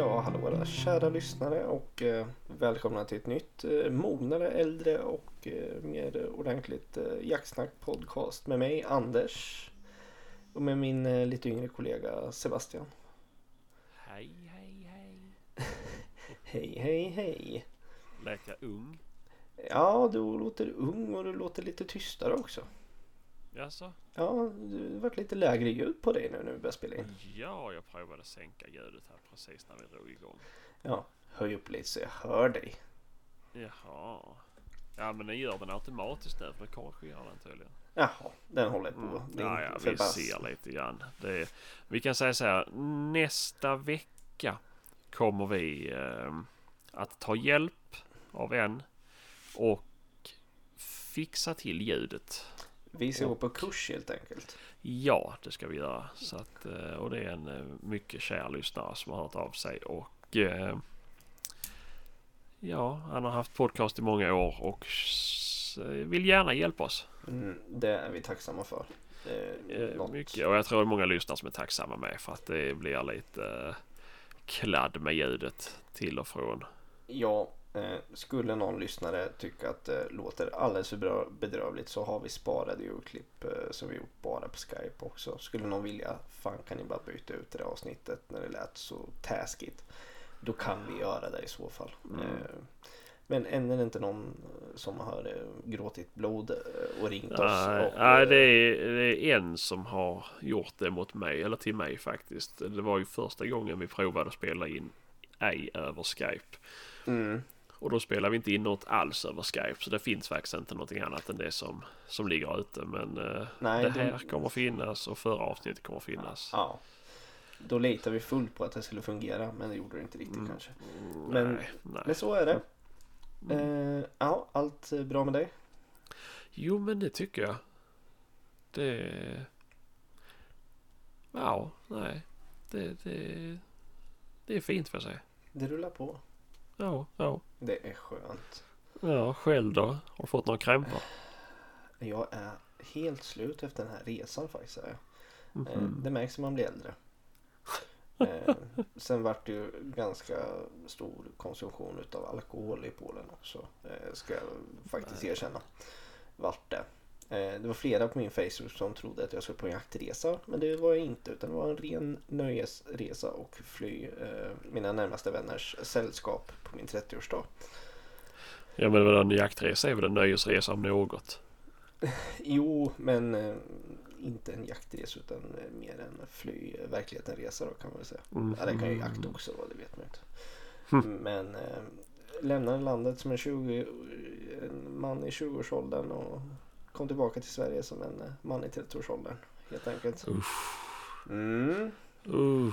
Ja, hallå alla kära lyssnare och eh, välkomna till ett nytt eh, mognare, äldre och eh, mer ordentligt eh, jaktsnack podcast med mig Anders och med min eh, lite yngre kollega Sebastian. Hej, hej, hej. Hej, hej, hej. Lät jag ung? Ja, du låter ung och du låter lite tystare också. Jaså? Ja, det har varit lite lägre ljud på dig nu när vi börjar spela in. Ja, jag provade sänka ljudet här precis när vi drog igång. Ja, höj upp lite så jag hör dig. Jaha. Ja, men den gör den automatiskt nu för den korrigerar den tydligen. Jaha, den håller på. Mm. Ja, ja, vi förbass- ser lite grann. Det är, vi kan säga så här. Nästa vecka kommer vi eh, att ta hjälp av en och fixa till ljudet. Vi ska gå på kurs helt enkelt. Ja, det ska vi göra. Så att, eh, och det är en eh, mycket kär lyssnare som har hört av sig. Och eh, ja, han har haft podcast i många år och vill gärna hjälpa oss. Mm, det är vi tacksamma för. Eh, Mycket. Och jag tror det är många lyssnare som är tacksamma med för att det blir lite eh, kladd med ljudet till och från. Ja, skulle någon lyssnare tycka att det låter alldeles för bra, bedrövligt så har vi sparade ljudklipp eh, som vi gjort bara på Skype också. Skulle någon vilja, fan kan ni bara byta ut det där avsnittet när det lät så taskigt. Då kan vi göra det i så fall. Mm. Eh, men än är det inte någon eh, som har eh, gråtit blod eh, och ringt oss. Nej, och, nej eh, det, är, det är en som har gjort det mot mig, eller till mig faktiskt. Det var ju första gången vi provade att spela in ej över Skype. Mm, Och då spelar vi inte in något alls över Skype. Så det finns faktiskt inte någonting annat än det som, som ligger ute. Men eh, nej, det här kommer finnas och förra avsnittet kommer finnas. Ja. Då litar vi fullt på att det skulle fungera men det gjorde det inte riktigt Mm. kanske. Mm, Men- nej, nej. Men så är det. Mm. Eh, ja, allt eh, bra med dig? Jo men det tycker jag. Det... Ja, nej. Det, det, det är fint för säga. Det rullar på. Ja, ja. Det är skönt. Ja, själv då? Har du fått några krämpor? Jag är helt slut efter den här resan faktiskt. Eh, Mhm. det märks när man blir äldre. Eh, sen vart det ju ganska stor konsumtion utav alkohol i Polen också. Eh, ska jag faktiskt erkänna. Vart det. Eh, det var flera på min Facebook som trodde att jag skulle på en jaktresa. Men det var jag inte. Utan det var en ren nöjesresa och fly eh, mina närmaste vänners sällskap på min 30-årsdag. Ja men en jaktresa är väl en nöjesresa om något? Jo, men eh, inte en jaktresa utan mer en fly verkligheten-resa då kan man väl säga. Mm. Ja, det kan ju jakt också vara, det vet man inte. Mm. Men lämnade landet som en, 20, en man i 20-årsåldern och kom tillbaka till Sverige som en eh, man i 30-årsåldern. Helt enkelt. Uff. Mm, Uh.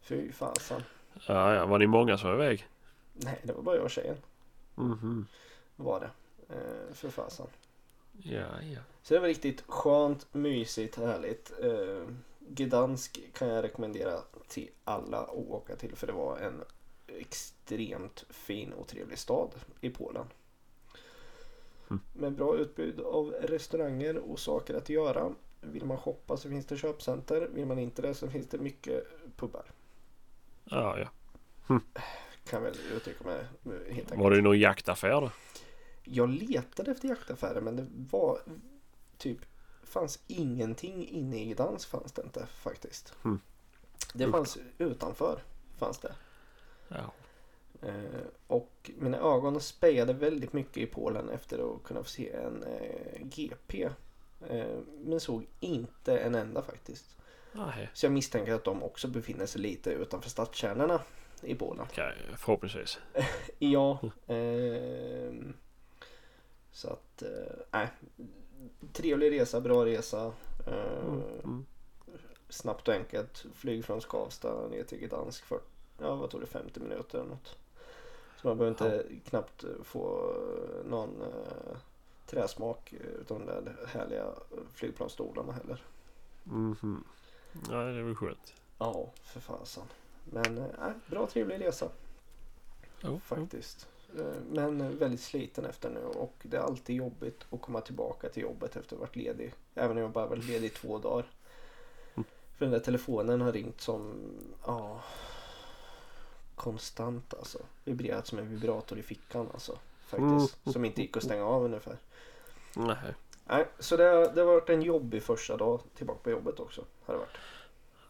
fy fasen. Ja, ja, var ni många som var iväg? Nej, det var bara jag och tjejen. Mhm. Var det. Eh, för fasen. Ja, ja. Så det var riktigt skönt, mysigt, härligt. Eh, Gdansk kan jag rekommendera till alla att åka till för det var en extremt fin och trevlig stad i Polen. Med bra utbud av restauranger och saker att göra. Vill man shoppa så finns det köpcenter. Vill man inte det så finns det mycket pubbar. Ja, ja. Kan väl uttrycka mig helt enkelt. Var det någon jaktaffär då? Jag letade efter jaktaffärer men det var typ fanns ingenting inne i Gdansk fanns det inte faktiskt. Mm. Det fanns utanför fanns det. Ja. Eh, och mina ögon spejade väldigt mycket i Polen efter att kunna få se en eh, GP. Eh, men såg inte en enda faktiskt. Nej. Så jag misstänker att de också befinner sig lite utanför stadskärnorna i Polen. Okej, förhoppningsvis. Ja. ehm, så att, eh, nej. trevlig resa, bra resa. Eh, Mm. Mm. Snabbt och enkelt. Flyg från Skavsta ner till Gdansk för, ja vad tog det, 50 minuter eller något. Så man behöver inte knappt få eh, någon eh, träsmak utav de där härliga flygplansstolarna heller. Mhm. Ja, det är väl skönt. Ja, för fasen. Men eh, nej, bra trevlig resa. Jo, jo. faktiskt. Eh, Men väldigt sliten efter nu och det är alltid jobbigt att komma tillbaka till jobbet efter att ha varit ledig. Även om jag bara varit ledig i två dagar. Mm. För den där telefonen har ringt som, ja, konstant alltså. Vibrerat som en vibrator i fickan alltså. Faktiskt. Mm. Som inte gick att stänga av ungefär. Nej. Nej, så det, det har varit en jobbig första dag tillbaka på jobbet också. Har det varit.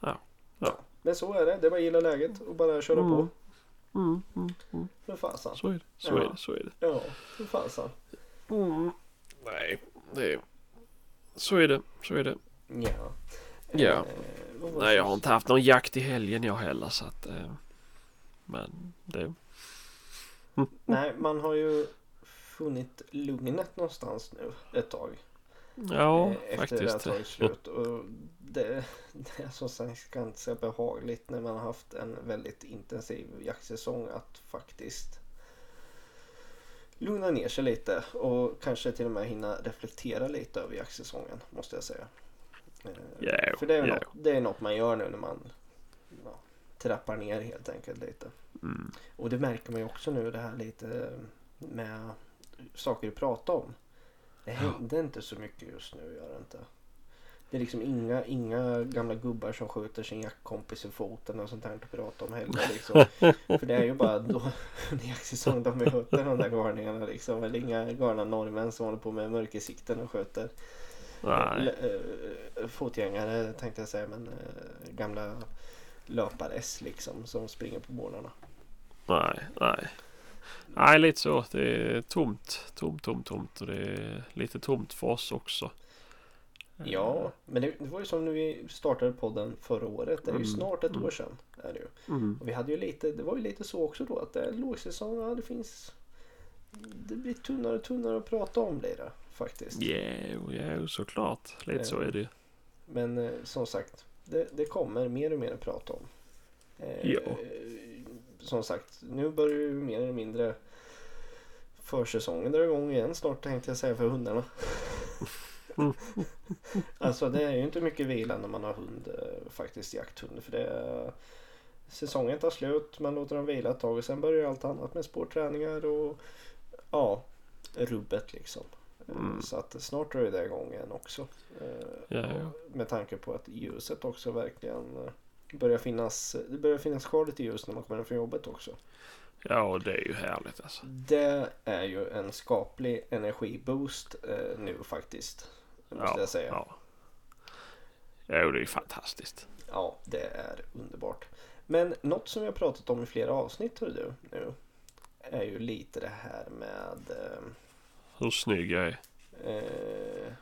Ja. Ja. Men så är det. Det är bara att gilla läget och bara köra på. Mm, mm, mm. För fasen. Så är det. Så Ja. är det. Så är det. Ja, för fasen. Mm. Nej, det är... Så är det. Så är det. Ja. Ja. Eh, Nej, jag har inte haft någon jakt i helgen jag heller så att... Eh, men det... Nej, man har ju funnit lugnet någonstans nu ett tag. Ja, eh, efter faktiskt. det har tagit slut. Och det, det är som sagt ganska behagligt när man har haft en väldigt intensiv jaktsäsong att faktiskt lugna ner sig lite och kanske till och med hinna reflektera lite över jaktsäsongen måste jag säga. Ja, För det är, ja. något, det är något man gör nu när man ja, trappar ner helt enkelt lite. Mm. Och det märker man ju också nu det här lite med saker att prata om. Det händer inte så mycket just nu gör det inte. Det är liksom inga, inga gamla gubbar som skjuter sin jaktkompis i foten och sånt här att prata om heller. Liksom. För det är ju bara då under jaktsäsong de skjuter de där galningarna liksom. Eller inga galna norrmän som håller på med mörkersikten och skjuter. Nej. L- eh, fotgängare tänkte jag säga men eh, gamla löpar-S liksom som springer på morgnarna. Nej, nej. Nej, lite så. Det är tomt. Tomt, tomt, tomt. Och det är lite tomt för oss också. Ja, men det, det var ju som när vi startade podden förra året. Det är ju Mm, snart ett mm. år sedan. Är det, ju. Mm. Och vi hade ju lite, det var ju lite så också då att det är lågsäsong. Ja, det finns. Det blir tunnare och tunnare att prata om blir det faktiskt. Jo, jo, såklart. Lite så är det ju. Men eh, som sagt, det, det kommer mer och mer att prata om. Eh, Ja. Som sagt, nu börjar ju mer eller mindre försäsongen dra igång igen snart tänkte jag säga för hundarna. alltså det är ju inte mycket vila när man har hund eh, faktiskt jakthund för det är, säsongen tar slut, man låter dem vila ett tag och sen börjar allt annat med spårträningar och ja, rubbet liksom. Mm. Så att snart drar ju det igång igen också. Eh, Ja, ja. Med tanke på att ljuset också verkligen eh, börjar finnas. Det börjar finnas kvar lite ljus när man kommer hem från jobbet också. Ja, och det är ju härligt alltså. Det är ju en skaplig energiboost eh, nu faktiskt. Måste Ja, jag säga. Ja. ja. Jo, det är ju fantastiskt. det är underbart. Men något som vi har pratat om i flera avsnitt hör du nu. Är ju lite det här med eh, Hur snygg jag är. eh,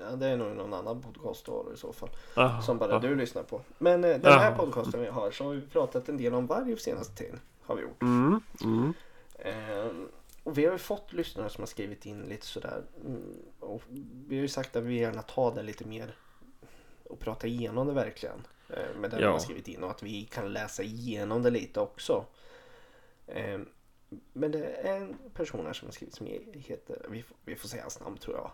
Ja, det är nog någon annan podcast du har i så fall. Ah, Som bara ah. du lyssnar på. Men eh, den här podcasten vi har så har vi pratat en del om varg senaste tiden. Har vi gjort. Mm, mm. Ehm, och vi har ju fått lyssnare som har skrivit in lite sådär. Mm, och vi har ju sagt att vi gärna tar det lite mer och prata igenom det verkligen. Eh, med det Ja. har skrivit in och att vi kan läsa igenom det lite också. Men det är en person här som har skrivit som heter, vi får, vi får säga hans namn tror jag.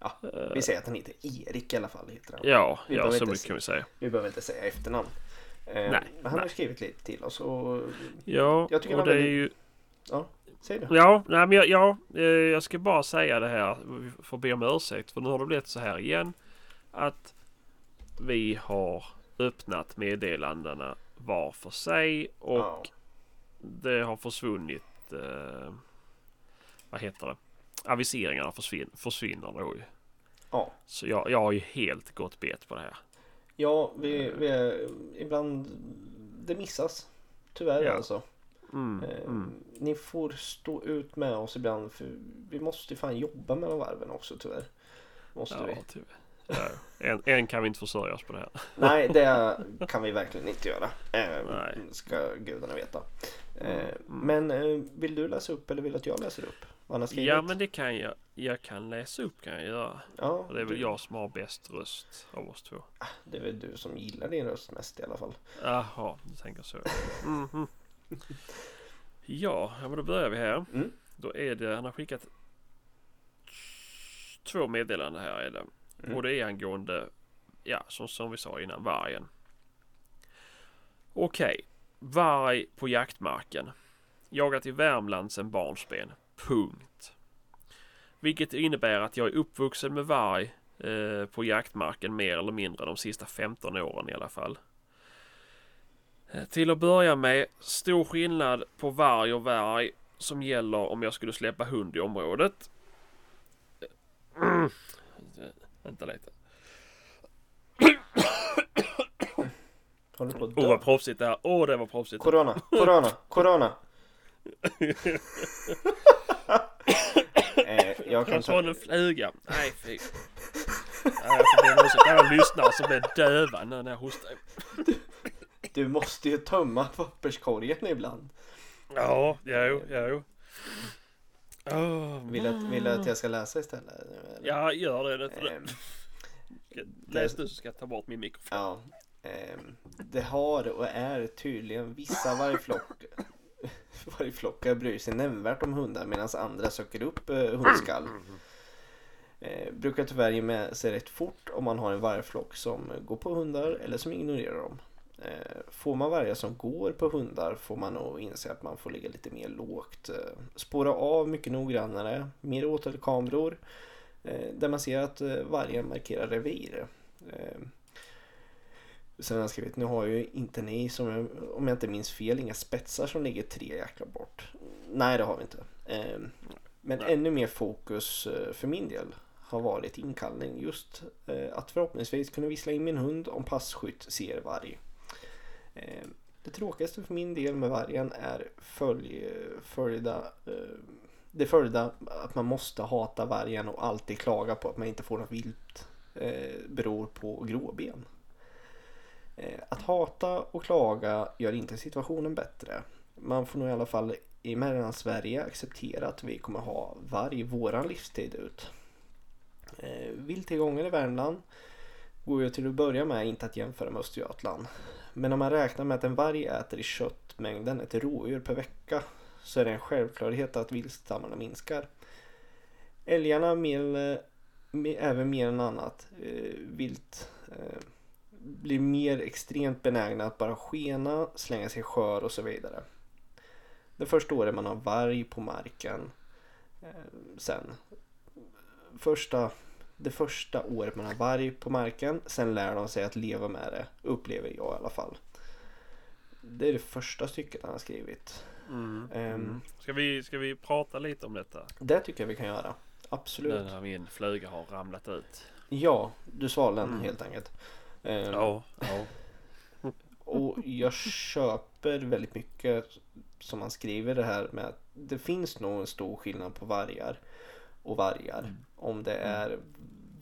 Ja, vi säger att han heter Erik i alla fall. Heter han. Ja, Vi ja så inte mycket kan vi säga. Vi behöver inte säga efternamn. Ehm, Nej, men han har nej. skrivit lite till oss och Ja, Jag tycker och det var är ju... säg det. Ja, nej, men jag, ja, eh, jag ska bara säga det här. Vi får be om ursäkt för nu har det blivit så här igen. Att vi har öppnat meddelandena var för sig och Ja. Det har försvunnit. Eh, vad heter det? Aviseringarna försvin, försvinner då ju. Ja. Så jag, jag har ju helt gått bet på det här. Ja, vi, vi är, ibland det missas. Tyvärr Ja. alltså. Mm, Eh, mm. Ni får stå ut med oss ibland för vi måste ju fan jobba mellan varven också tyvärr. Måste vi. Ja, tyvärr. En, en kan vi inte försörja oss på det här. Nej, det kan vi verkligen inte göra. Eh, Nej. Ska gudarna veta. Eh, Mm. Men eh, vill du läsa upp eller vill du att jag läser upp? Vad han skrivit? Ja, men det kan jag. Jag kan läsa upp kan jag göra. Ja, Och det är väl du- jag som har bäst röst av oss två. Det är väl du som gillar din röst mest i alla fall. Jaha, du tänker så. Mhm. Ja, ja, men då börjar vi här. Mm. Då är det, han har skickat två meddelanden här är det. Mm. Och det är angående, ja som, som vi sa innan, vargen. Okej, varg på jaktmarken. Jagat i Värmland sedan barnsben. Punkt. Vilket innebär att jag är uppvuxen med varg eh, på jaktmarken mer eller mindre de sista 15 åren i alla fall. Eh, till att börja med, stor skillnad på varg och varg som gäller om jag skulle släppa hund i området. Vänta lite. Håller på att Åh dö. vad proffsigt det här. Åh det var proffsigt. Corona, corona, corona. eh, jag kan ta en fluga. Nej fy. Nej, om ursäkt. Det var lyssnare som blev döva nu när jag hostade. Du måste ju tömma papperskorgen ibland. Ja, jo, jo. Oh, Vill du att, vill du att jag ska läsa istället? eller? Ja, gör det. det. Ehm, Läs du så ska jag ta bort min mikrofon. ja. Ehm, det har och är tydligen vissa vargflock vargflockar bryr sig nämnvärt om hundar medan andra söker upp eh, hundskall. Eh, brukar tyvärr ge med sig rätt fort om man har en vargflock som går på hundar eller som ignorerar dem. Eh, får man vargar som går på hundar får man nog inse att man får ligga lite mer lågt. Eh, spåra av mycket noggrannare, mer åtelkameror eh, där man ser att vargen markerar revir. Sen har jag skrivit, nu har ju inte ni, som jag, om jag inte minns fel, inga spetsar som ligger tre jäkla bort. Nej, det har vi inte. Men Nej. ännu mer fokus för min del har varit inkallning. Just att förhoppningsvis kunna vissla in min hund om passkytt ser varg. Eh, det tråkigaste för min del med vargen är följ, följda eh, det följda att man måste hata vargen och alltid klaga på att man inte får något vilt eh, beror på gråben. Att hata och klaga gör inte situationen bättre. Man får nog i alla fall i Mellansverige acceptera att vi kommer ha varg våran livstid ut. Vilt vilttillgången i Värmland går ju till att börja med inte att jämföra med Östergötland. Men om man räknar med att en varg äter i köttmängden ett rådjur per vecka så är det en självklarhet att viltstammarna minskar. Älgarna mer, även mer än annat eh, vilt eh, blir mer extremt benägna att bara skena, slänga sig i skör och så vidare. Det första året man har varg på marken eh, sen första, det första året man har varg på marken sen lär de sig att leva med det upplever jag i alla fall. Det är det första stycket han har skrivit. Mm. Ehm. Mm. Ska, vi, ska vi prata lite om detta? Det tycker jag vi kan göra. Absolut. Nu när min fluga har ramlat ut. Ja, du svalde den Mm. helt enkelt. Ehm, Ja, ja. Och jag köper väldigt mycket som man skriver det här med att det finns nog en stor skillnad på vargar och vargar. Om det är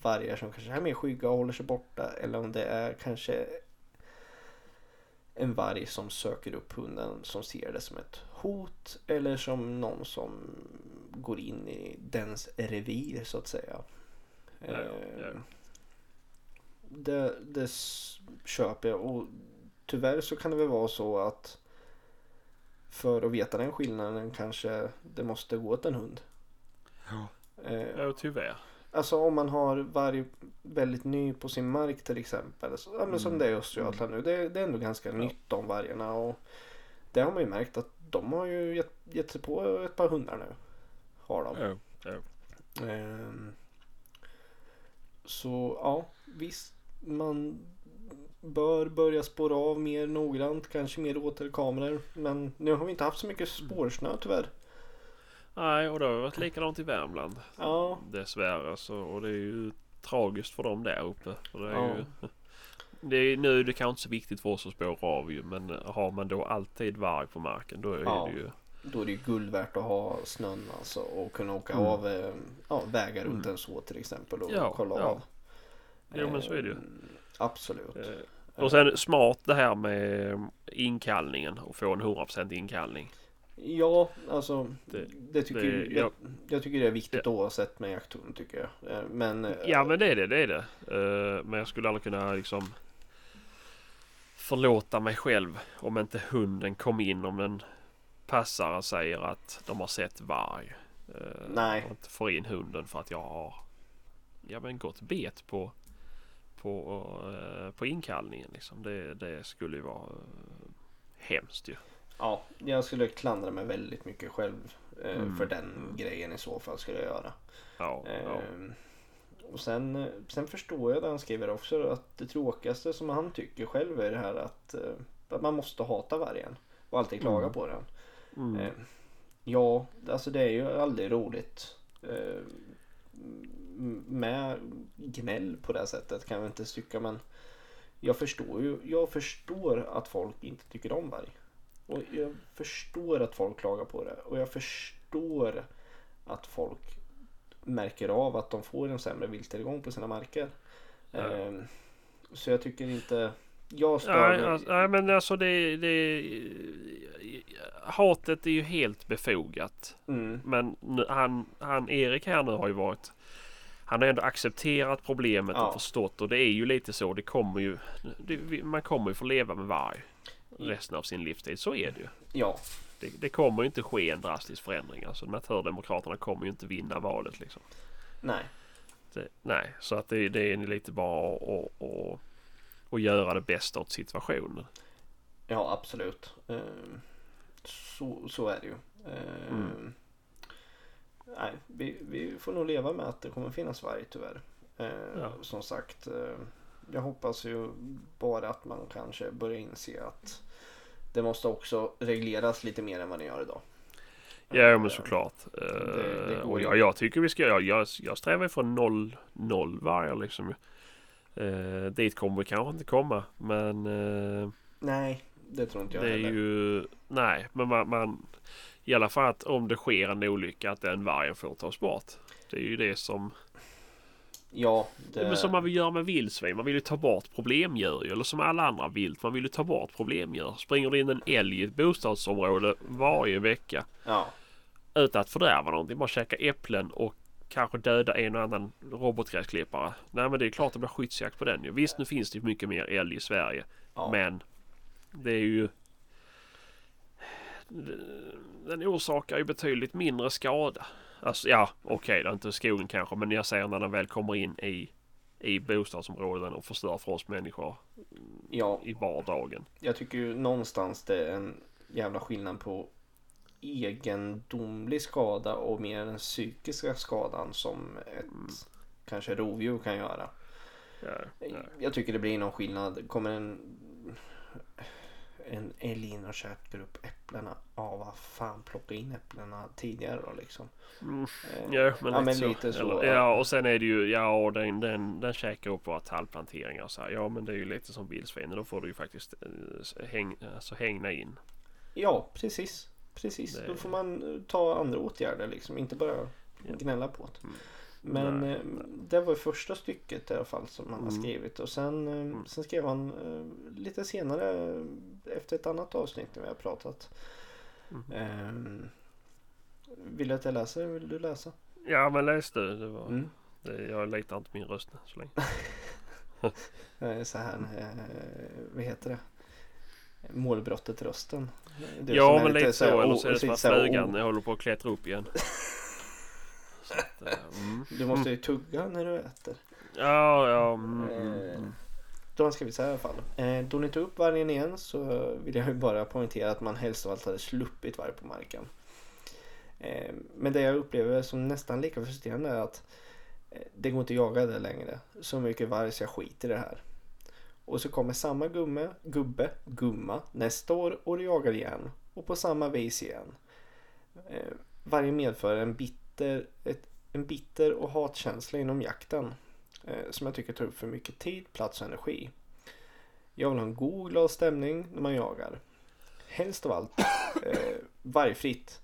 vargar som kanske är mer skygga och håller sig borta eller om det är kanske en varg som söker upp hunden som ser det som ett hot eller som någon som går in i dens revir så att säga. Ja, ja. Eh, Det, det köper jag och tyvärr så kan det väl vara så att för att veta den skillnaden kanske det måste gå åt en hund. Ja. Eh, ja, tyvärr. Alltså om man har varg väldigt ny på sin mark till exempel. Så, ja, men som Mm. det är i Östergötland nu. Det, det är ändå ganska Ja. nytt om vargarna. Och det har man ju märkt att de har ju gett, gett sig på ett par hundar nu. Har de. Ja, ja. Ehm, så ja, visst. Man bör börja spåra av mer noggrant. Kanske mer återkameror. Men nu har vi inte haft så mycket spårsnö tyvärr. Nej, och det har varit likadant i Värmland. Ja, Dessvärre så, och det är ju tragiskt för dem där uppe. Det är Ja. ju, det är, nu är det kanske inte så viktigt för oss att spåra av ju. Men har man då alltid varg på marken då är Ja. det ju... då är det ju guld värt att ha snön alltså. Och kunna åka Mm. av eh, ja, vägar runt Mm. en så till exempel. Och Ja, kolla av. Jo, men så är det ju. Ehm, Absolut. Eh, Och sen smart det här med inkallningen och få en 100% inkallning. Ja, alltså det, Det- tycker det- jag, jag, jag tycker det är viktigt oavsett med jakthund tycker jag. Eh, Men eh, Ja men det är det, det är det. Eh, Men jag skulle aldrig kunna liksom förlåta mig själv om inte hunden kom in om en passare säger att de har sett varg. Nej. Och inte får in hunden för att jag har ja, men gått bet på på, på inkallningen. Liksom. Det, det skulle ju vara hemskt ju. Ja, jag skulle klandra mig väldigt mycket själv eh, Mm. för den grejen i så fall skulle jag göra. Ja, ja. Ehm, Och sen, eh, sen förstår jag det han skriver också att det tråkigaste som han tycker själv är det här att, eh, att man måste hata vargen och alltid klaga Mm. på den. Mm. Eh, ja, alltså det är ju aldrig roligt. Eh, med gnäll på det sättet kan jag inte tycka men jag förstår ju, jag förstår att folk inte tycker om varg. Och jag förstår att folk klagar på det och jag förstår att folk märker av att de får en sämre vilttillgång på sina marker. Eh, så jag tycker inte, jag stör Nej, alltså, nej men alltså det, det... Hatet är ju helt befogat. Mm, Men han, han Erik här nu har ju varit... Han har ändå accepterat problemet Ja. och förstått och det är ju lite så. Det kommer ju... Det, man kommer ju få leva med varg resten av sin livstid. Så är det ju. ja, Det, det kommer inte ske en drastisk förändring. Alltså Naturdemokraterna kommer ju inte vinna valet liksom. nej. Det, nej, så att det, det är lite bara att, göra det bästa åt situationen. Ja, absolut. Ehm, Så, så är det ju. Ehm, Mm. Nej, vi, vi får nog leva med att det kommer finnas varg tyvärr. Ehm, Ja. Som sagt, jag hoppas ju bara att man kanske börjar inse att det måste också regleras lite mer än vad det gör idag. Ja men såklart. det Eh, går och ju. jag, jag tycker vi ska, jag, jag, jag strävar från noll, noll vargar liksom. Eh, dit kommer vi kanske inte komma. Men eh, Nej, det tror inte jag det är heller. ju, nej men man, man i alla fall att om det sker en olycka att den vargen får tas bort. Det är ju det som, Ja, det... men som man vill göra med vildsvin. Man vill ju ta bort problemdjur ju, eller som alla andra vilt. Man vill ju ta bort problemdjur. Springer det in en älg i ett bostadsområde varje vecka ja, utan att fördärva någonting. Bara käka äpplen och kanske döda en och annan robotgräsklippare. Nej men det är klart det blir skyddsjakt på den ju. Visst nu finns det ju mycket mer älg i Sverige. ja. Men det är ju den orsakar ju betydligt mindre skada. Alltså ja okej det är inte skogen kanske men jag säger när den väl kommer in i i bostadsområden och förstör för oss människor ja, i vardagen. jag tycker ju någonstans det är en jävla skillnad på egendomlig skada och mer den psykiska skadan som ett kanske rovdjur kan göra. Ja, ja. Jag tycker det blir någon skillnad. Kommer en, en älg in och köper upp äpplena. Ja, vad fan plocka in äpplena tidigare då liksom. Mm. Eh, Ja men, ja, lite, men så. lite så. Eller, ja och sen är det ju ja den, den, den käkar upp våra tallplanteringar och så här. Ja men det är ju lite som vildsvinen. Då får du ju faktiskt eh, häng, alltså, hängna in. Ja, precis. Precis. Det- Då får man eh, ta andra åtgärder liksom. Inte bara gnälla på det. Mm. Men Nej, det var första stycket i alla fall som han har Mm. skrivit. Och sen, eh, sen skrev han lite senare efter ett annat avsnitt när vi har pratat. Mm. Ehm, vill du att jag läser? Vill du läsa? Ja men läs du. Det var, Mm. det, jag litar inte min röst så länge. Så här, eh, vad heter det? Målbrottet rösten. Du ja men lite så. Eller så är det som flugan jag håller på att klättra upp igen. Att, eh, mm. Du måste ju tugga när du äter. Ja ja. Mm, mm, Eh, mm. Då har han skrivit så här i alla fall. Eh, då ni tog upp vargen igen så vill jag ju bara poängtera att man helst av allt hade sluppit varg på marken. Eh, men det jag upplever som nästan lika frustrerande är att eh, det går inte att jaga det längre. Så mycket varg så jag skiter i det här. Och så kommer samma gumme, gubbe, gumma nästa år och du jagar igen. Och på samma vis igen. Eh, varje medför en bitter, ett, en bitter och hatkänsla inom jakten. Eh, som jag tycker tar upp för mycket tid, plats och energi. Jag vill ha en god glad stämning när man jagar. Helst av allt eh, vargfritt.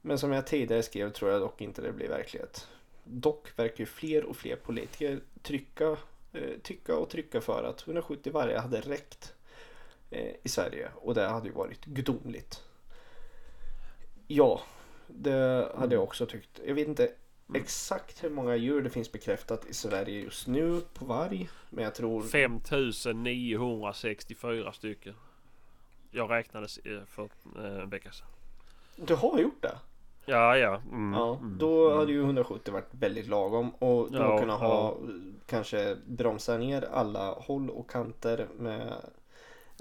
Men som jag tidigare skrev tror jag dock inte det blir verklighet. Dock verkar ju fler och fler politiker trycka, eh, tycka och trycka för att 170 vargar hade räckt eh, i Sverige och det hade ju varit gudomligt. Ja, det hade jag också tyckt. Jag vet inte exakt hur många djur det finns bekräftat i Sverige just nu på varg. Men jag tror... 5964 stycken. Jag räknade eh, för eh, en vecka sedan. Du har gjort det? Ja ja. Mm, Ja, mm, då mm. hade ju 170 varit väldigt lagom och då Ja, kunna ha eh, kanske bromsa ner alla håll och kanter med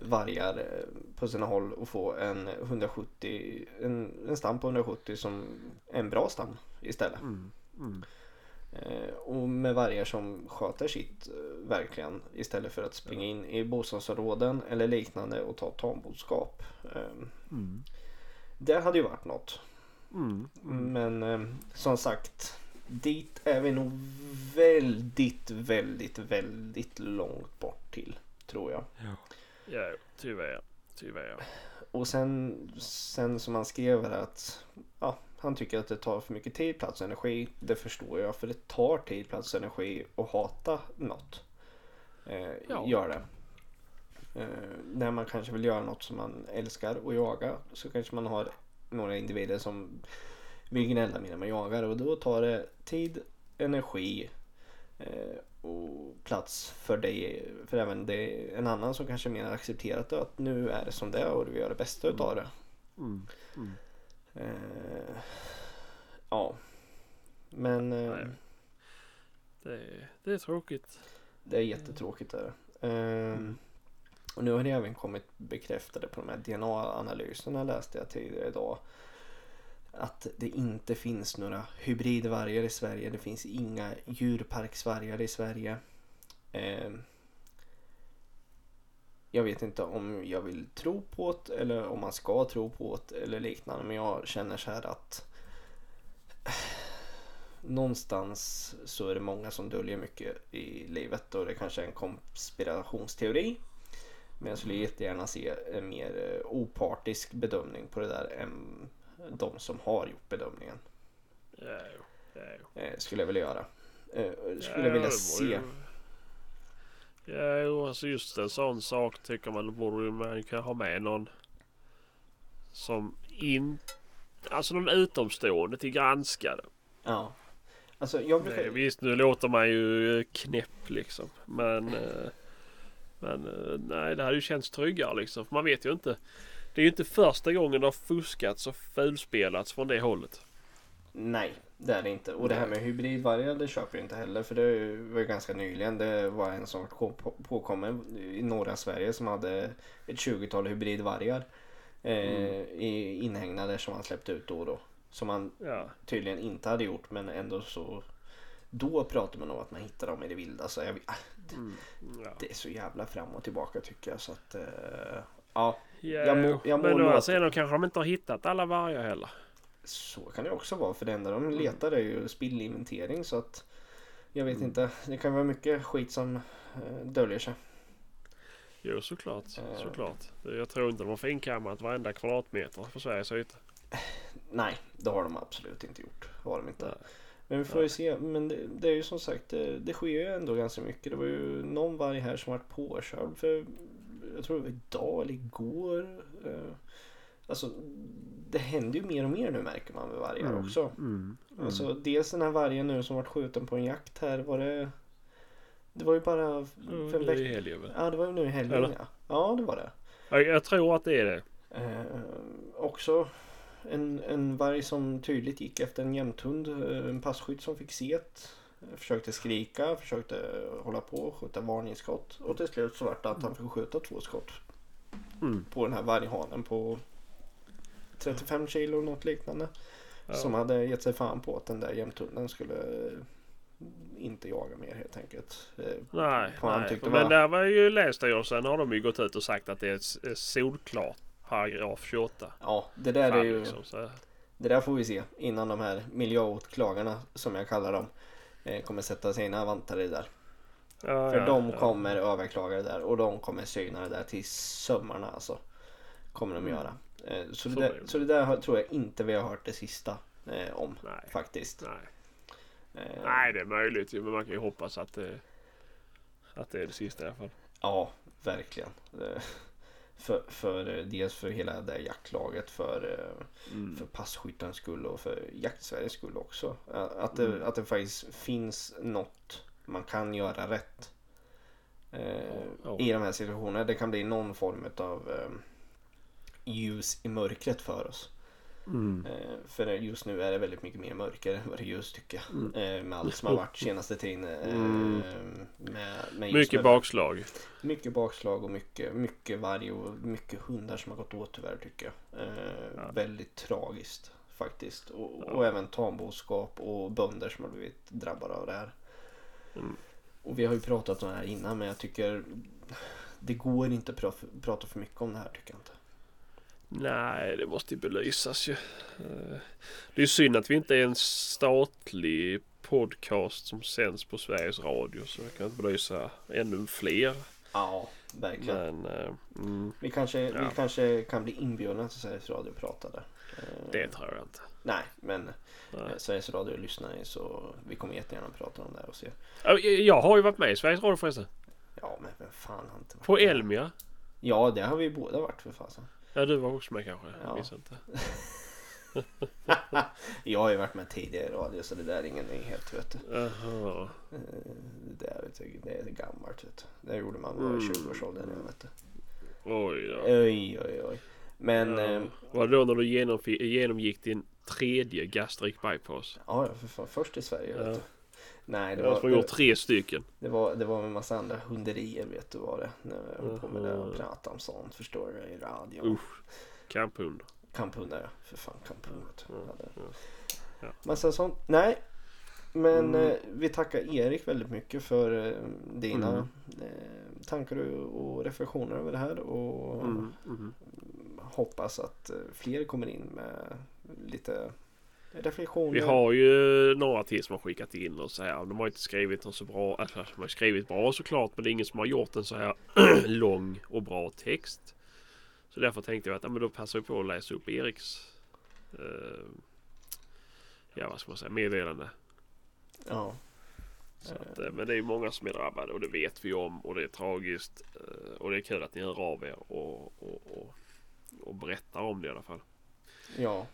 vargar eh, på sina håll och få en 170 en, en stam på 170 som en bra stam istället. Mm, mm. Eh, och med vargar som sköter sitt eh, verkligen istället för att springa in i bostadsområden eller liknande och ta tamboskap. Eh, Mm. det hade ju varit något. Mm. Mm. Men eh, som sagt, dit är vi nog väldigt, väldigt, väldigt långt bort till. Tror jag. Ja, tyvärr. Tyvärr. Och sen, sen som han skrev här att ja, han tycker att det tar för mycket tid, plats och energi. Det förstår jag för det tar tid, plats och energi att hata något. Eh, Ja. Gör det. Eh, när man kanske vill göra något som man älskar att jaga så kanske man har några individer som vill gnälla mer än man jagar och då tar det tid, energi eh, och plats för dig, för även det, en annan som kanske mer accepterat att nu är det som det är och du vill göra det bästa utav det. Mm. Mm. Eh, ja. Men eh. Det, är, det är tråkigt. det är jättetråkigt. Där. Eh, och nu har det även kommit bekräftade på de här DNA-analyserna läste jag tidigare idag. Att det inte finns några hybridvargar i Sverige. Det finns inga djurparksvargar i Sverige. Jag vet inte om jag vill tro på det eller om man ska tro på det eller liknande. Men jag känner så här att någonstans så är det många som döljer mycket i livet och det kanske är en konspirationsteori. Men jag skulle jättegärna se en mer eh, opartisk bedömning på det där än de som har gjort bedömningen. Ja. Eh, skulle jag vilja göra. Eh, skulle Ja, jag vilja se. Ja, alltså just en sån sak tycker man borde man kan ha med någon som in... Alltså någon utomstående till granska det. Ja. Alltså jag brukar... Visst, nu låter man ju knäpp liksom. Men... eh, Men eh, nej, det hade ju känts tryggare liksom. För man vet ju inte. Det är ju inte första gången det har fuskats och fulspelats från det hållet. Nej, det är det inte. Och det här med hybridvargar det köper jag inte heller. För det var ju ganska nyligen. Det var en som på- påkommen i norra Sverige som hade ett 20-tal hybridvargar. Eh, i inhägnader som han släppte ut då och då. Som han Ja. tydligen inte hade gjort men ändå så. Då pratar man om att man hittar dem i det vilda. Så jag, ah, Mm, ja. det är så jävla fram och tillbaka tycker jag. Så att, eh, ja, Ja, Jag må- jag må men å andra sidan kanske de inte har hittat alla vargar heller. Så kan det också vara. För det enda Mm. de letar är ju spillinventering. Så att jag vet Mm. inte. Det kan vara mycket skit som eh, döljer sig. Jo, såklart. Eh. såklart. Jag tror inte de har finkammat varenda kvadratmeter på Sveriges yta. Nej, det har de absolut inte gjort. Har de inte. Nej. Men vi får ju se. Men det, det är ju som sagt, det, det sker ju ändå ganska mycket. Det var ju någon varg här som vart påkörd för, jag tror det var idag eller igår. Eh, Alltså, det händer ju mer och mer nu märker man med vargar Mm. också. Mm. Mm. Alltså, dels den här vargen nu som vart skjuten på en jakt här. Var det, det var ju bara för en nu i helgen? Ja, det var ju nu i helgen Eller? ja. Ja, det var det. Ja, Jag tror att det är det. Eh, också en, en varg som tydligt gick efter en jämthund. eh, En passkytt som fick set. Eh, Försökte skrika, försökte hålla på, skjuta varningsskott. Och till slut så vart det att han fick skjuta två skott Mm. på den här varghanen på 35 kilo något liknande. Ja. Som hade gett sig fan på att den där jämthunden skulle eh, inte jaga mer helt enkelt. Eh, Nej, nej. men var- där var ju Länsstyrelsen har de ju gått ut och sagt att det är s- solklart paragraf 28. Ja, det där är Fall, ju... liksom, så. Det där får vi se innan de här miljöåklagarna som jag kallar dem eh, kommer sätta sina vantar i där. Ja, För ja, de kommer överklaga det där och de kommer syna det där till sömmarna alltså. Kommer de göra. Eh, så, det där, så det där tror jag inte vi har hört det sista eh, om Nej. faktiskt. Nej. Eh, nej, det är möjligt men man kan ju hoppas att det, att det är det sista i alla fall. Ja, verkligen. För, för dels för hela det jaktlaget, för, Mm. för passkyttens skull och för jaktsveriges skull också. Att det, Mm. att det faktiskt finns något man kan göra rätt. Eh, Ja. I de här situationerna. Det kan bli någon form av eh, ljus i mörkret för oss. Mm. Eh, för just nu är det väldigt mycket mer mörker än vad det är ljus tycker jag. Mm. Eh, med allt som har varit senaste tiden. Eh, Mm. med, med just Mycket med- bakslag. mycket bakslag och mycket, mycket varg och mycket hundar som har gått åt tyvärr tycker jag. Ja. Väldigt tragiskt faktiskt. Och, Ja. och även tamboskap och bönder som har blivit drabbade av det här. Mm. Och vi har ju pratat om det här innan men jag tycker det går inte att pra- prata för mycket om det här tycker jag inte. Nej, det måste ju belysas ju. Eh, Det är synd att vi inte är en statlig podcast som sänds på Sveriges Radio så vi kan inte belysa ännu fler. Ja, verkligen. Men eh, mm, Vi kanske, Ja. vi kanske kan bli inbjudna till Sveriges Radio och prata där. Eh, det tror jag inte. Nej, men Nej. Sveriges Radio lyssnar ni så vi kommer jättegärna prata om det här och se. Ja, Jag har ju varit med i Sveriges Radio förresten. Ja, men vem fan har inte varit På? Elmia. Ja, det har vi båda varit för fasen. Ja, du var också med kanske. Jag Ja. minns inte. Jag har ju varit med tidigare i radio så det där är ingen nyhet vet du. Jaha. Eh, Det, där, vet du, det är gammalt vet du. Det gjorde man var Mm. i 20-årsåldern jag vet du. Oj då. Oj, oj, oj. Men Ja. eh, Var det då när du genomgick din tredje gastric bypass? ja, för fan, först i Sverige Ja. vet du. Nej, det Jag var, har gjort tre stycken. det, var, det var en massa andra hunderier vet du vad det. När jag höll på med det och pratade om sånt förstår du i radio. Usch. Kamphund. Kamphundar ja, för fan kamphundar. Ja, Ja. Massa sånt. Nej. Men Mm. eh, vi tackar Erik väldigt mycket för eh, dina Mm. eh, tankar och, reflektioner över det här. Och Mm, mm. hoppas att fler kommer in med lite reflektioner. Vi har ju några till som har skickat in och så här. De har inte skrivit en så bra. Alltså, de har skrivit bra såklart. Men det är ingen som har gjort en så här lång och bra text. Så därför tänkte jag att ja, men då passar vi på att läsa upp Eriks. Eh, ja vad ska man säga. Meddelande. Ja. Att, eh, men det är många som är drabbade och det vet vi om och det är tragiskt. eh, Och det är kul att ni hör av er och, och, och, och berättar om det i alla fall. Ja.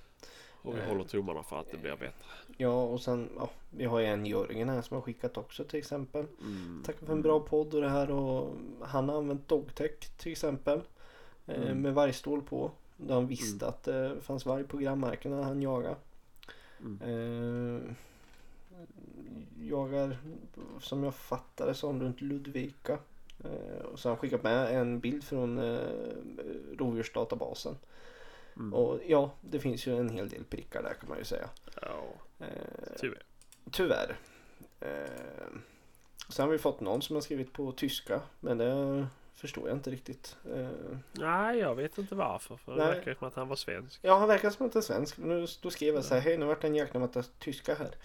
Och vi Eh. håller tummarna för att det blir bättre. ja, och sen ja, vi har ju en Jörgen här som har skickat också till exempel. Mm. Tack för en bra podd och det här och han har använt Dogtech till exempel. Eh, Mm. med vargstål på. Då han visste att det fanns varg på grannmarken när han jagade. Mm. Eh, jagar som jag fattar det som runt Ludvika. Eh, och så har han skickat med en bild från eh, rovdjursdatabasen. Mm. Och ja, det finns ju en hel del prickar där kan man ju säga. Ja, Eh, tyvärr. tyvärr. Eh, sen har vi fått någon som har skrivit på tyska. Men det förstår jag inte riktigt. Eh, Nej, jag vet inte varför. För det Nej. verkar som att han var svensk. ja, han verkar som att det är svensk. Nu, då skrev jag så här. Hej, nu vart det en jäkla massa tyska här.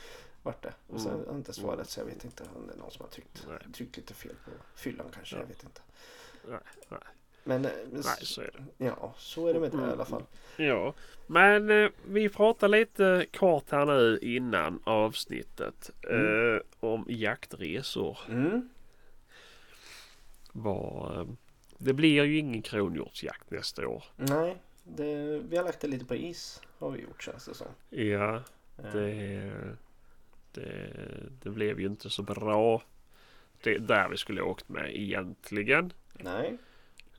Vart det. Och sen Mm. har han inte svarat så jag vet inte om det är någon som har tryckt, Nej. tryckt lite fel på fyllan kanske. Ja. Jag vet inte. Nej, nej. Men eh, Nej, så är det. ja, så är det med det i Mm. alla fall. Ja, men eh, vi pratar lite kort här nu innan avsnittet Mm. eh, om jaktresor. Mm. Var, eh, det blir ju ingen kronhjortsjakt nästa år. Nej, det, vi har lagt det lite på is. Har vi gjort känns det som. Ja, det, det, det blev ju inte så bra. Det där vi skulle åkt med egentligen. Nej.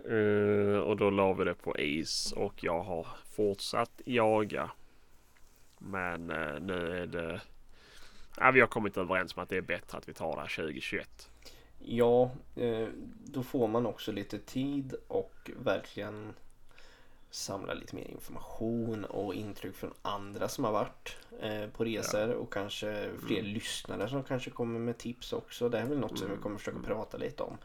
Eh, och då la vi det på is och jag har fortsatt jaga. Men eh, nu är det... Ja, vi har kommit överens om att det är bättre att vi tar det här 2021. Ja, eh, då får man också lite tid och verkligen samla lite mer information och intryck från andra som har varit eh, på resor och kanske fler lyssnare som kanske kommer med tips också. Det är väl något som vi Mm. kommer försöka prata lite om.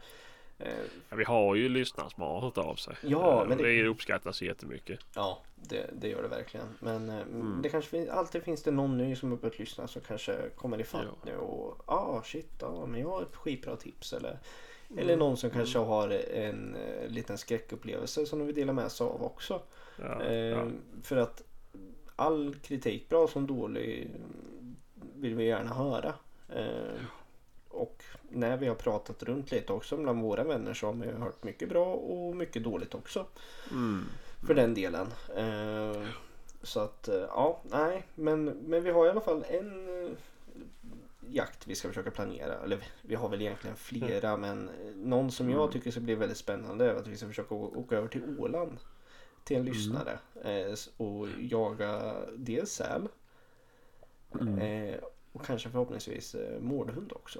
Eh, Ja, vi har ju lyssnare som har hört av sig. Ja, Eh, men det- det uppskattas jättemycket. ja, det, det gör det verkligen. Men eh, Mm. det kanske fin- alltid finns det någon ny som har börjat lyssna som kanske kommer ifatt Ja. nu och ja, ah, shit, ja, men jag har ett skitbra tips eller Mm. Eller någon som kanske har en eh, liten skräckupplevelse som de vill dela med sig av också. Ja, Eh. För att all kritik, bra som dålig, vill vi gärna höra. Eh, och när vi har pratat runt lite också bland våra vänner så har vi hört mycket bra och mycket dåligt också. Mm. För den delen. Eh, så att eh, ja, nej, men, men vi har i alla fall en eh, jakt vi ska försöka planera. Eller vi- har väl egentligen flera men eh, någon som jag Mm. tycker ska bli väldigt spännande är att vi ska försöka åka över till Åland. Till en lyssnare eh, s- och jaga dels säl Mm. och kanske förhoppningsvis mårdhund också.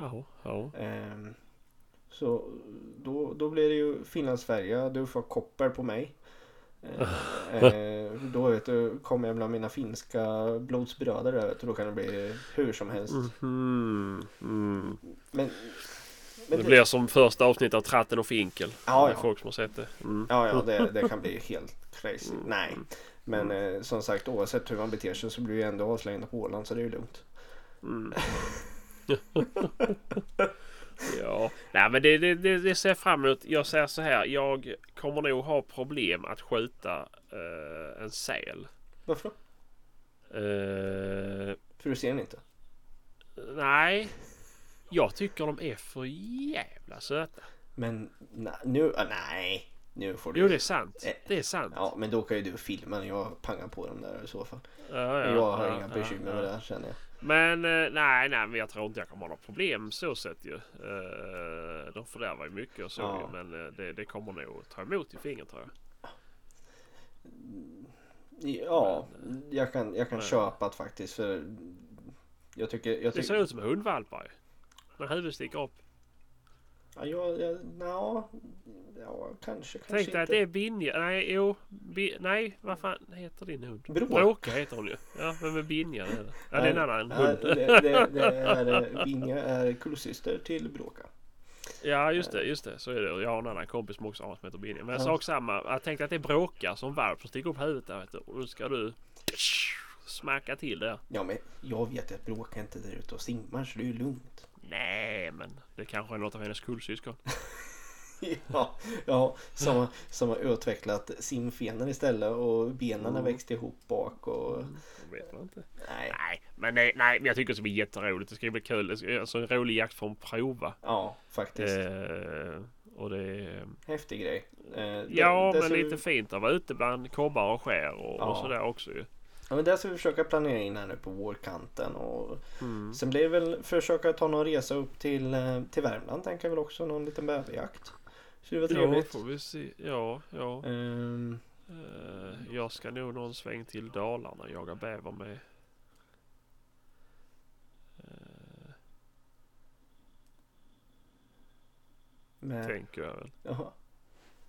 Ja, ja. Ehm, så då, då blir det ju finlandsfärja, du får koppar på mig. Eh, eh, då vet du, kommer jag bland mina finska blodsbröder där, vet du, då kan det bli hur som helst. Mm. Mm. Men, Det men blir som första avsnitt av Tratten och Finkel. Ja, Det ja. folk som har sett det. Mm. Ja, ja det, det kan bli helt crazy. Mm. Nej, men eh, som sagt oavsett hur man beter sig så blir vi ändå avslängda på Åland så det är ju lugnt. Mm. ja, nej men det, det, det, ser jag fram emot. Jag säger så här. Jag kommer nog ha problem att skjuta eh, en säl. Varför då? Eh, För du ser den inte? nej, jag tycker de är för jävla söta. Men na, nu, ah, nej. Nu får du. Jo, det är sant. Eh, Det är sant. Ja, men då kan ju du filma när jag pangar på dem där i så fall. Ja, ja, jag har ja, inga bekymmer med det här känner jag. Men eh, nej, nej, men jag tror inte jag kommer ha några problem så sett ju. Eh, de fördärvar ju mycket och så Ja. ju, Men eh, det, det kommer nog ta emot i fingret tror jag. Ja, jag kan, jag kan Men- köpa att faktiskt för jag tycker, jag Det tycker, ser ut som hundvalpar ju. När huvudet sticker upp. Ja, jag, jag, ja, ja, kanske, kanske Tänk dig inte. att det är Binja. Nej, jo. Bi, nej, vad fan heter din hund? Bråk. Bråka heter hon ju. Ja, men med Binja är det. Ja, det är en annan hund. Det, det, det är, Binja är kullsyster till Bråka. Ja, just det, just det. Så är det. Jag har en annan kompis som också har som heter Binja. Men Ja. sak samma. Jag tänkte att det är bråkar som valp som sticker upp huvudet där vet du. Och då ska du smacka till det. Ja, men jag vet att Bråka inte är där ute och simmar så det är ju lugnt. Nej, men det kanske är något av hennes kullsyskon. Ja, ja som, har- som har utvecklat simfenor istället och benen har Mm. växt ihop bak och Det vet man inte. nej. Nej, men nej, nej, men jag tycker det ska bli jätteroligt. Det ska bli kul. Det ska- Alltså en rolig jakt att prova. Ja, faktiskt. Eh, och det är... Häftig grej. Eh, det- Ja, det men vi- lite fint att vara ute bland kobbar och skär och, Ja. och sådär också ju. Ja, men det ska vi försöka planera in här nu på vårkanten och Mm. sen blir det väl försöka ta någon resa upp till, eh, till Värmland tänker jag väl också. Någon liten bäverjakt. Så det var Ja, trevligt. får vi se. Ja, ja. Ehm, Eh, jag ska nog någon sväng till Dalarna och jaga bäver med. Med, tänker jag väl. jaha.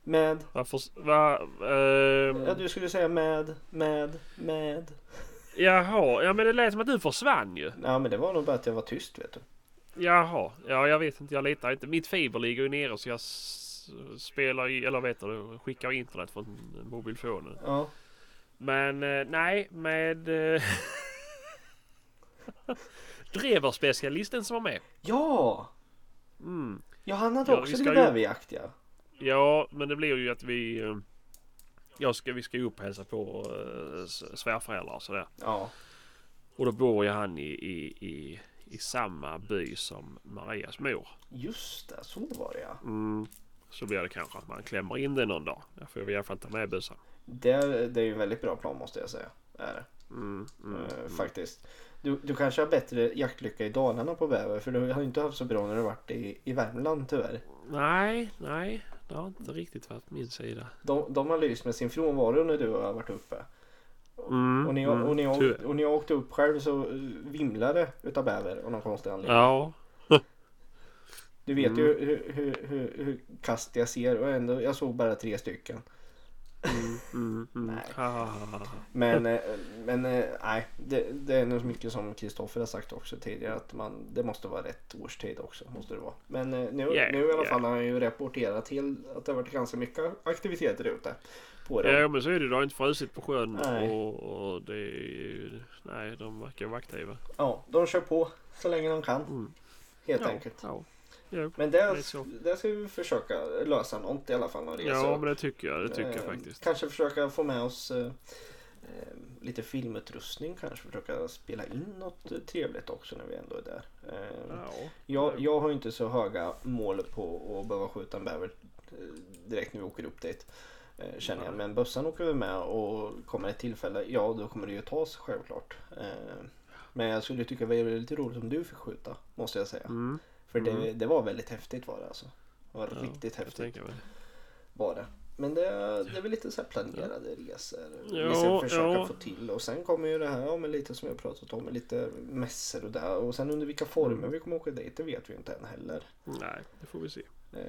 Med, Varför? Va, ehm, ja du skulle säga med, med, med. Jaha, ja men det lät som att du försvann ju. Ja men det var nog bara att jag var tyst vet du. Jaha, ja jag vet inte, jag litar inte. Mitt fiber ligger ju nere så jag spelar i, eller vet du, skickar internet från mobilfonen. Ja. Men eh, nej, med eh, Dreverspecialisten som var med. Ja! Mm. Ja han hade Ja, också lite ska ju- bäverjakt ja. Ja, men det blir ju att vi... eh, Jag ska, vi ska ju upp och hälsa på uh, svärföräldrar och sådär. Ja. Och då bor ju han i, i, i, i samma by som Marias mor. Just det, så var det ja. Mm. Så blir det kanske att man klämmer in det någon dag. Jag får i alla fall ta med bussen. Det, är- det är ju en väldigt bra plan måste jag säga. Är det. Mm, mm, Eh, mm. Faktiskt. Du, du kanske har bättre jaktlycka i Dalarna på bäver för du har inte haft så bra när du varit i, i Värmland tyvärr. Nej, nej. Det har inte riktigt varit min sida. De, de har lyst med sin frånvaro när du har varit uppe. Mm, Och, ni, mm, och, ni, tyvärr. och ni åkte upp själv så eh, vimlade utav bäver av någon konstig anledning. Ja, Du vet Mm. ju hur, hur, hur, hur kast jag ser och ändå, jag såg bara tre stycken. Mm, mm, mm. Nej. Ha. Men, eh, men eh, nej, det, det är nog mycket som Kristoffer har sagt också tidigare att man, det måste vara rätt årstid också. Måste det vara. Men eh, nu, Ja, nu i alla ja. fall har han ju rapporterat till att det har varit ganska mycket aktiviteter ute. På. Ja men så är det. Det har inte frusit på sjön Nej. och, och det är ju... Nej, de verkar vara aktiva. Ja, de kör på så länge de kan. Mm. Helt ja, enkelt. Ja. Ja. Men det det, är så. det ska vi försöka lösa något i alla fall. Resa. ja, men det tycker jag. Det tycker jag Eh, faktiskt. Kanske försöka få med oss eh, eh, lite filmutrustning. Kanske försöka spela in något eh, trevligt också när vi ändå är där. Eh, Ja. jag, jag har inte så höga mål på att behöva skjuta en bäver eh, direkt när vi åker upp dit. Känner jag. Men bössan åker vi med och kommer ett tillfälle, ja då kommer det ju tas självklart. Men jag skulle tycka det var lite roligt om du fick skjuta, måste jag säga. Mm. För det, Mm. det var väldigt häftigt var det alltså. Det var Ja, riktigt häftigt var det. Men det, det är väl lite så planerade resor. vi Ja, ska försöka ja. få till. Och sen kommer ju det här ja, med lite som jag pratat om med lite mässor och där. Och sen under vilka former Mm. vi kommer åka dit det vet vi inte än heller. Nej, det får vi se. Eh,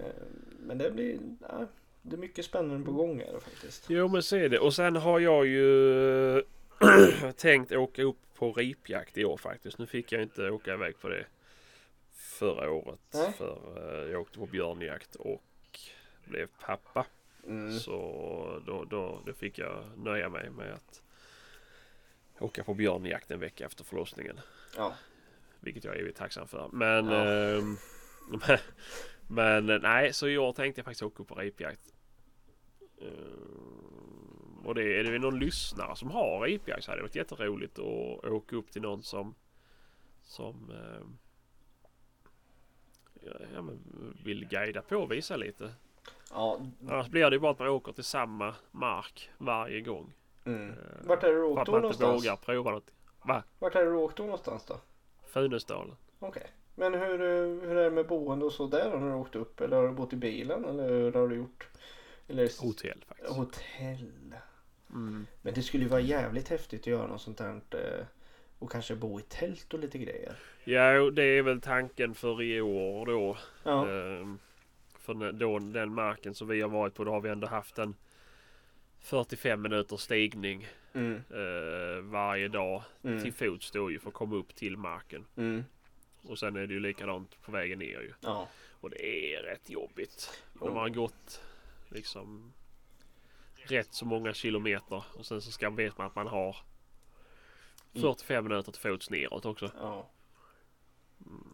Men det blir, ja, det är mycket spännande på gång här faktiskt. Jo men så är det. Och sen har jag ju tänkt åka upp på ripjakt i år faktiskt. Nu fick jag inte åka iväg på det förra året. Nej. För eh, jag åkte på björnjakt och blev pappa. Mm. Så då, då, då fick jag nöja mig med att åka på björnjakt en vecka efter förlossningen. Ja. Vilket jag är evigt tacksam för. Men, Ja. ehm, men, men nej, så i år tänkte jag faktiskt åka på ripjakt. Ehm, och det är det någon lyssnare som har ripjakt så hade det varit jätteroligt att åka upp till någon som som ehm, ja, vill guida på och visa lite. ja. Annars blir det ju bara att man åker till samma mark varje gång. Mm. Eh, Vart är det du För åkt att då man inte någonstans? vågar prova något. Va? Vart är det du åkt då någonstans då? Funäsdalen. Okej. Men hur, hur är det med boende och så där? Har du åkt upp eller har du bott i bilen eller hur har du gjort? Eller Hotell faktiskt. hotell. Mm. Men det skulle ju vara jävligt häftigt att göra något sånt här eh, och kanske bo i tält och lite grejer. Ja, det är väl tanken för i år då. Ja. Ehm, för då den marken som vi har varit på, då har vi ändå haft en 45 minuters stigning Mm. eh, varje dag Mm. till fots då ju för att komma upp till marken. Mm. Och sen är det ju likadant på vägen ner ju. Ja. Och det är rätt jobbigt. Jo. När man har gått liksom rätt så många kilometer och sen så ska vet man att man har 45 minuter till fots neråt också. Ja.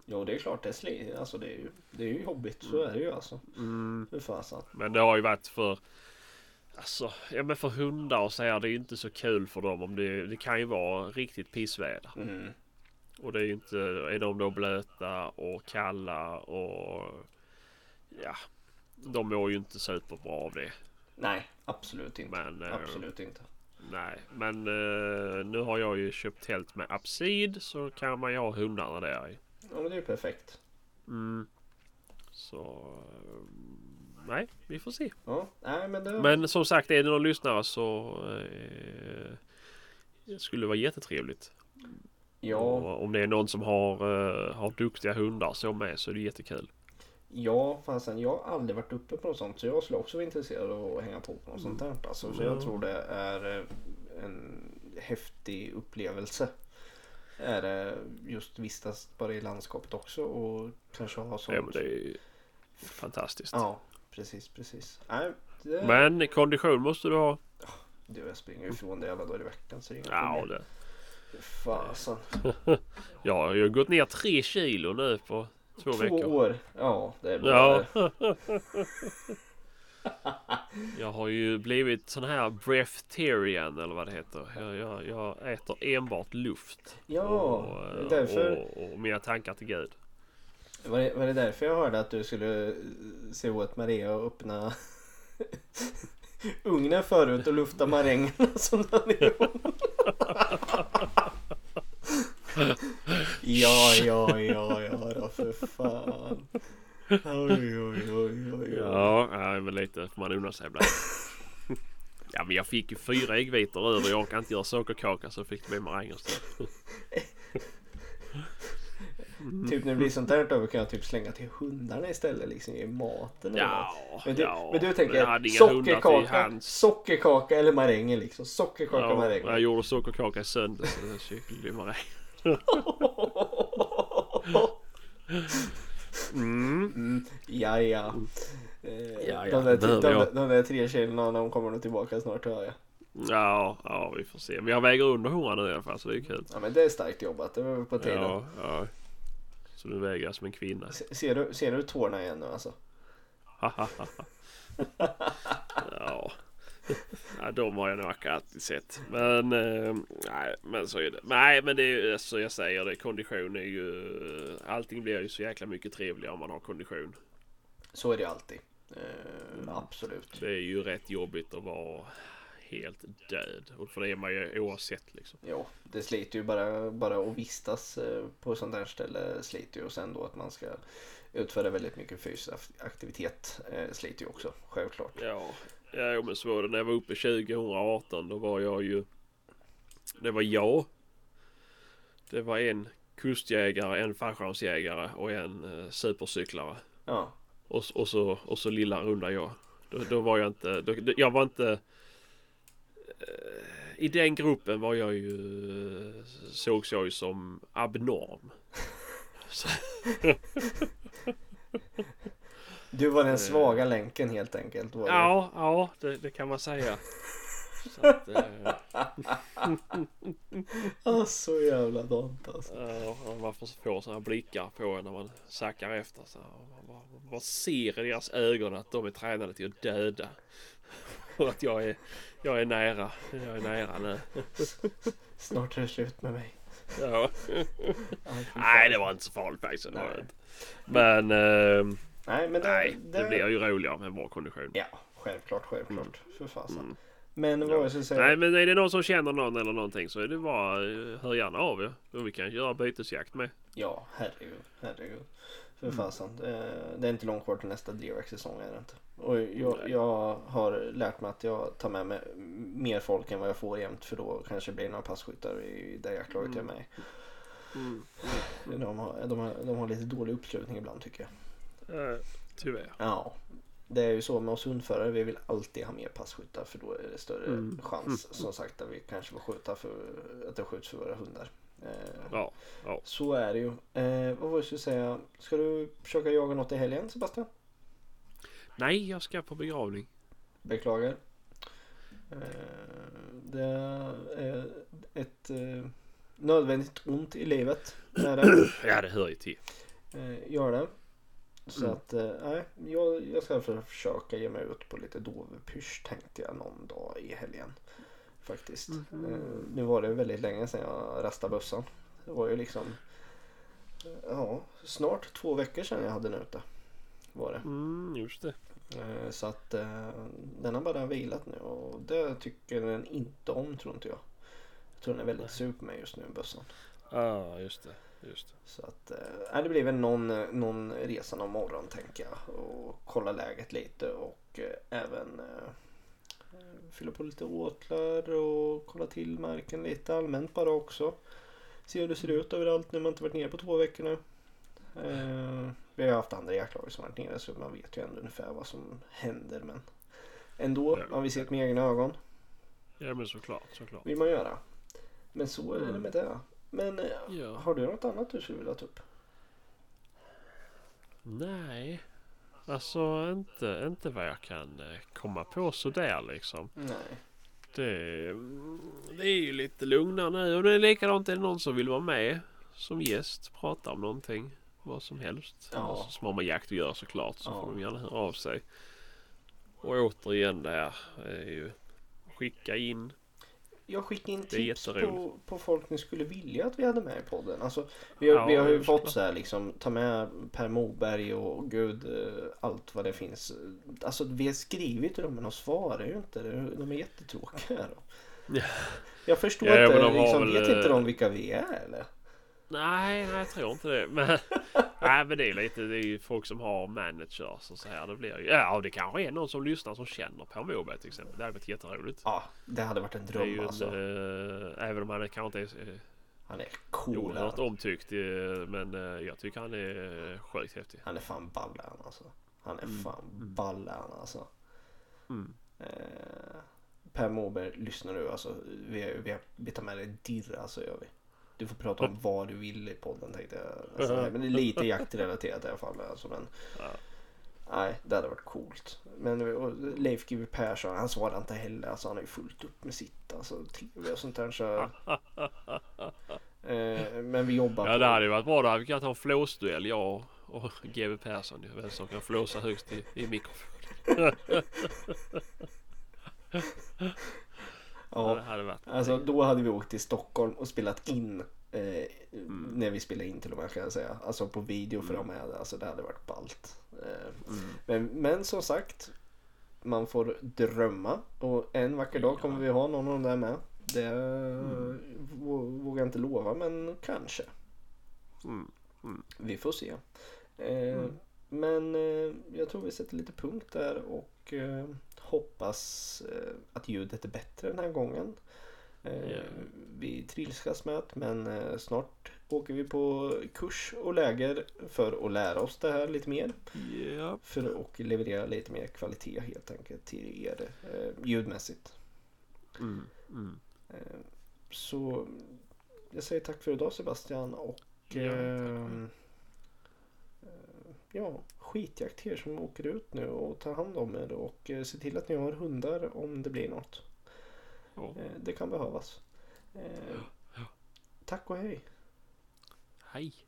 Jo det är klart det är sli- alltså det är ju, det är ju jobbigt så är det ju alltså. Mm. Hur fasen. Men det har ju varit för Alltså, ja men för hundar och så här, det är ju inte så kul för dem om det, det kan ju vara riktigt pissväder. Mm. Och det är ju inte, är de då blöta och kalla och ja, de mår ju inte superbra av det. Nej absolut inte. Men, eh, Absolut inte. Nej, men eh, nu har jag ju köpt tält med Absid så kan man ju ha hundarna där i. Ja men det är ju perfekt. Mm. Så, eh, nej, vi får se. Ja. Nej men det. Men som sagt, är det någon lyssnare så eh, det skulle vara jättetrevligt. Ja. Och om det är någon som har, eh, har duktiga hundar så med så är det jättekul. Ja, fasen jag har aldrig varit uppe på något sånt så jag skulle också vara intresserad av att hänga på på något sånt där. Alltså, så jag Mm. tror det är eh, en häftig upplevelse. Är det just vistas bara i landskapet också och kanske ha sånt. Ja, men det är ju fantastiskt. Ja, precis, precis. Nej, det... Men kondition måste du ha. Du, jag springer ifrån det alla dagar i veckan så det är inga Ja, problem. det. Fasen. Ja, jag har gått ner tre kilo nu på två, Två veckor. år. Ja, det är bra. Ja. jag har ju blivit sån här breatharian eller vad det heter. Jag, jag, jag äter enbart luft. Ja, och, är därför. och, och mina tankar till Gud. Var det, var det därför jag hörde att du skulle se åt Maria och öppna ugnen förut och lufta marängerna som den är ja, ja, ja då för fan. Oj, oj, oj, oj, oj. Ja, ja men lite får man unna sig ibland. ja, men jag fick ju fyra äggvitor över. Jag orkar inte göra sockerkaka så fick det bli maränger istället. Typ när det blir sånt där över kan jag typ slänga till hundarna istället liksom i maten eller Ja, något. Men du, ja. men du jag tänker sockerkaka, sockerkaka eller maränger liksom. Sockerkaka Ja, maränger. jag gjorde sockerkaka i söndags. så det bli maräng. Mm. Mm, ja, ja. Eh, Ja, ja, de, där, de, de, de där tre kilona de kommer nog tillbaka snart hör jag. Ja, ja, vi får se. Men jag väger under 100 nu i alla fall så det är kul. Ja men det är starkt jobbat, det var på tiden. Ja, ja. Så nu väger jag som en kvinna. Se- Ser, du, ser du tårna igen nu alltså? ja. ja, de har jag nog alltid sett. Men eh, nej, men så är det. Nej, men det är ju så jag säger det. Kondition är ju... Allting blir ju så jäkla mycket trevligare om man har kondition. Så är det alltid. Eh, absolut. Det är ju rätt jobbigt att vara helt död. Och för det är man ju oavsett liksom. Jo, det sliter ju bara, bara att vistas eh, på sånt där ställe sliter ju och sen då att man ska utföra väldigt mycket fysisk aktivitet eh, sliter ju också, självklart. Ja, ja men så var det när jag var uppe 2018. Då var jag ju... Det var jag. Det var en kustjägare, en fallskärmsjägare och en eh, supercyklare. Ja, Och, och, så, och så lilla runda jag. Då, då var jag inte... Då, jag var inte... eh, I den gruppen var jag ju... Sågs jag ju som abnorm. Du var den svaga länken helt enkelt. Ja, ja det, det kan man säga. Så att, eh, Ah, så jävla dant alltså. Man får få sådana blickar på en när man sackar efter. Så, vad, vad ser i deras ögon att de är tränade till att döda? Och att jag är, jag är nära. Jag är nära nu. Snart är det slut med mig. Ja. Nej, det var inte så farligt faktiskt. Det det. Men eh, Nej, men det, nej, det blir ju roligare med bra kondition. Ja, självklart, självklart. För fasen. Mm. Men vad Ja. jag säga. Nej, men är det någon som känner någon eller någonting så är det bara eh, hör gärna av er. Och vi kan göra bytesjakt med. Ja, herregud. Herregud. För Mm. fasen. Det, det är inte långt kvar till nästa DRX-säsong är det inte. Och jag, jag har lärt mig att jag tar med mig mer folk än vad jag får jämt. För då kanske det blir några passkyttar i det jaktlaget jag är med i. Mm. De har, de, har, de har lite dålig uppslutning ibland tycker jag. Eh, tyvärr. Ja. Det är ju så med oss hundförare. Vi vill alltid ha mer passkyttar för då är det större Mm. chans som sagt att vi kanske får skjuta för att det skjuts för våra hundar. Eh, Ja, ja. Så är det ju. Eh, vad var det jag skulle säga? Ska du försöka jaga något i helgen Sebastian? Nej, jag ska på begravning. Beklagar. Eh, det är ett eh, nödvändigt ont i livet. Det. Ja, det hör ju till. Eh, gör det. Så Mm. att, eh, jag, jag ska för- försöka ge mig ut på lite dovpysch tänkte jag någon dag i helgen. Faktiskt. Mhm. Eh, nu var det väldigt länge sedan jag rastade bössan. Det var ju liksom, eh, ja, snart två veckor sedan jag hade den ute. Var det. Mm, just det. Eh, så att eh, den har bara vilat nu och det tycker den inte om tror inte jag. Jag tror den är väldigt sur på mig just nu bössan. Ja, ah, just det. Just det. Så att, eh, det blir väl någon, någon resa någon morgon tänker jag. Och kolla läget lite och eh, även eh, fylla på lite åtlar och kolla till marken lite allmänt bara också. Se hur det ser ut överallt nu. Man har inte varit nere på två veckor nu. Eh, vi har haft andra jaktlag som varit nere så man vet ju ändå ungefär vad som händer. Men ändå, Ja. har vi sett med egna ögon. Ja, men såklart, såklart. vill man göra. Men så är det Mm. med det. Men eh, Ja. har du något annat du skulle vilja ta upp? Nej. Alltså inte, inte vad jag kan eh, komma på sådär liksom. Nej. Det, mm, det är ju lite lugnare nu och det är likadant. Är det någon som vill vara med som gäst, prata om någonting, vad som helst. Ja. Alltså, som har med jakt att göra såklart så Ja. får de gärna höra av sig. Och återigen det här är ju skicka in. Jag skickar in tips på, på folk ni skulle vilja att vi hade med i podden. Alltså, vi, har, Ja, vi har ju fått så här liksom ta med Per Moberg och gud eh, allt vad det finns. Alltså vi har skrivit till dem men de svarar ju inte. De är jättetråkiga. Då. Ja. Jag förstår Ja, inte, liksom, väl, vet inte eh, de vilka vi är eller? Nej, nej jag tror inte det. Men, nej, men det är lite det är ju folk som har managers och så här. Det blir ju, ja, det kanske är någon som lyssnar som känner Per Moberg till exempel. Det hade varit jätteroligt. Ja, det hade varit en Det är ju dröm en, alltså. eh, även om han kanske inte är eh, Han är cool. oerhört han. omtyckt. eh, Men jag tycker han är sjukt häftig. Han är fan ball han alltså. Han är Mm. fan ball han alltså. Mm. Eh, per Moberg, lyssnar du alltså. Vi, vi, vi tar med dig Dirra så gör vi. Du får prata om vad du vill i podden tänkte jag. Alltså, men det är lite jaktrelaterat i alla fall. Alltså, men, Ja. nej, det hade varit coolt. Men och Leif GW Persson, han svarar inte heller. Alltså, han har ju fullt upp med sitt. Alltså, tv och sånt där. Så, eh, men vi jobbar Ja det hade ju varit bra. Då hade vi kunnat ha en flåsduell jag och GW Persson. Vem som kan flåsa högst i, i mikrofon. Ja, det hade varit Alltså då hade vi åkt till Stockholm och spelat in. Eh, Mm. När vi spelade in till och med kan jag säga. Alltså på video för dem med. Alltså det hade varit ballt. Eh, Mm. men, men som sagt. Man får drömma. Och en vacker dag kommer vi ha någon av dem där med. Det Mm. vå- vågar jag inte lova men kanske. Mm. Vi får se. Eh, Mm. Men eh, jag tror vi sätter lite punkt där och eh, hoppas eh, att ljudet är bättre den här gången. Ja. Vi trilskas med det men eh, snart åker vi på kurs och läger för att lära oss det här lite mer. Ja. För att leverera lite mer kvalitet helt enkelt till er eh, ljudmässigt. Mm, mm. Så jag säger tack för idag Sebastian och Ja, ja, skitjakt till er som åker ut nu och tar hand om er och eh, se till att ni har hundar om det blir något. Ja. Eh, det kan behövas. Eh, tack och hej. Hej.